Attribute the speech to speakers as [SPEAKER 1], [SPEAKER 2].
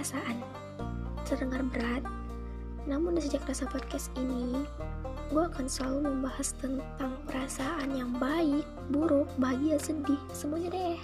[SPEAKER 1] perasaan. Terdengar berat, namun sejak rasa podcast ini, gue akan selalu membahas tentang perasaan yang baik, buruk, bahagia, sedih, semuanya deh.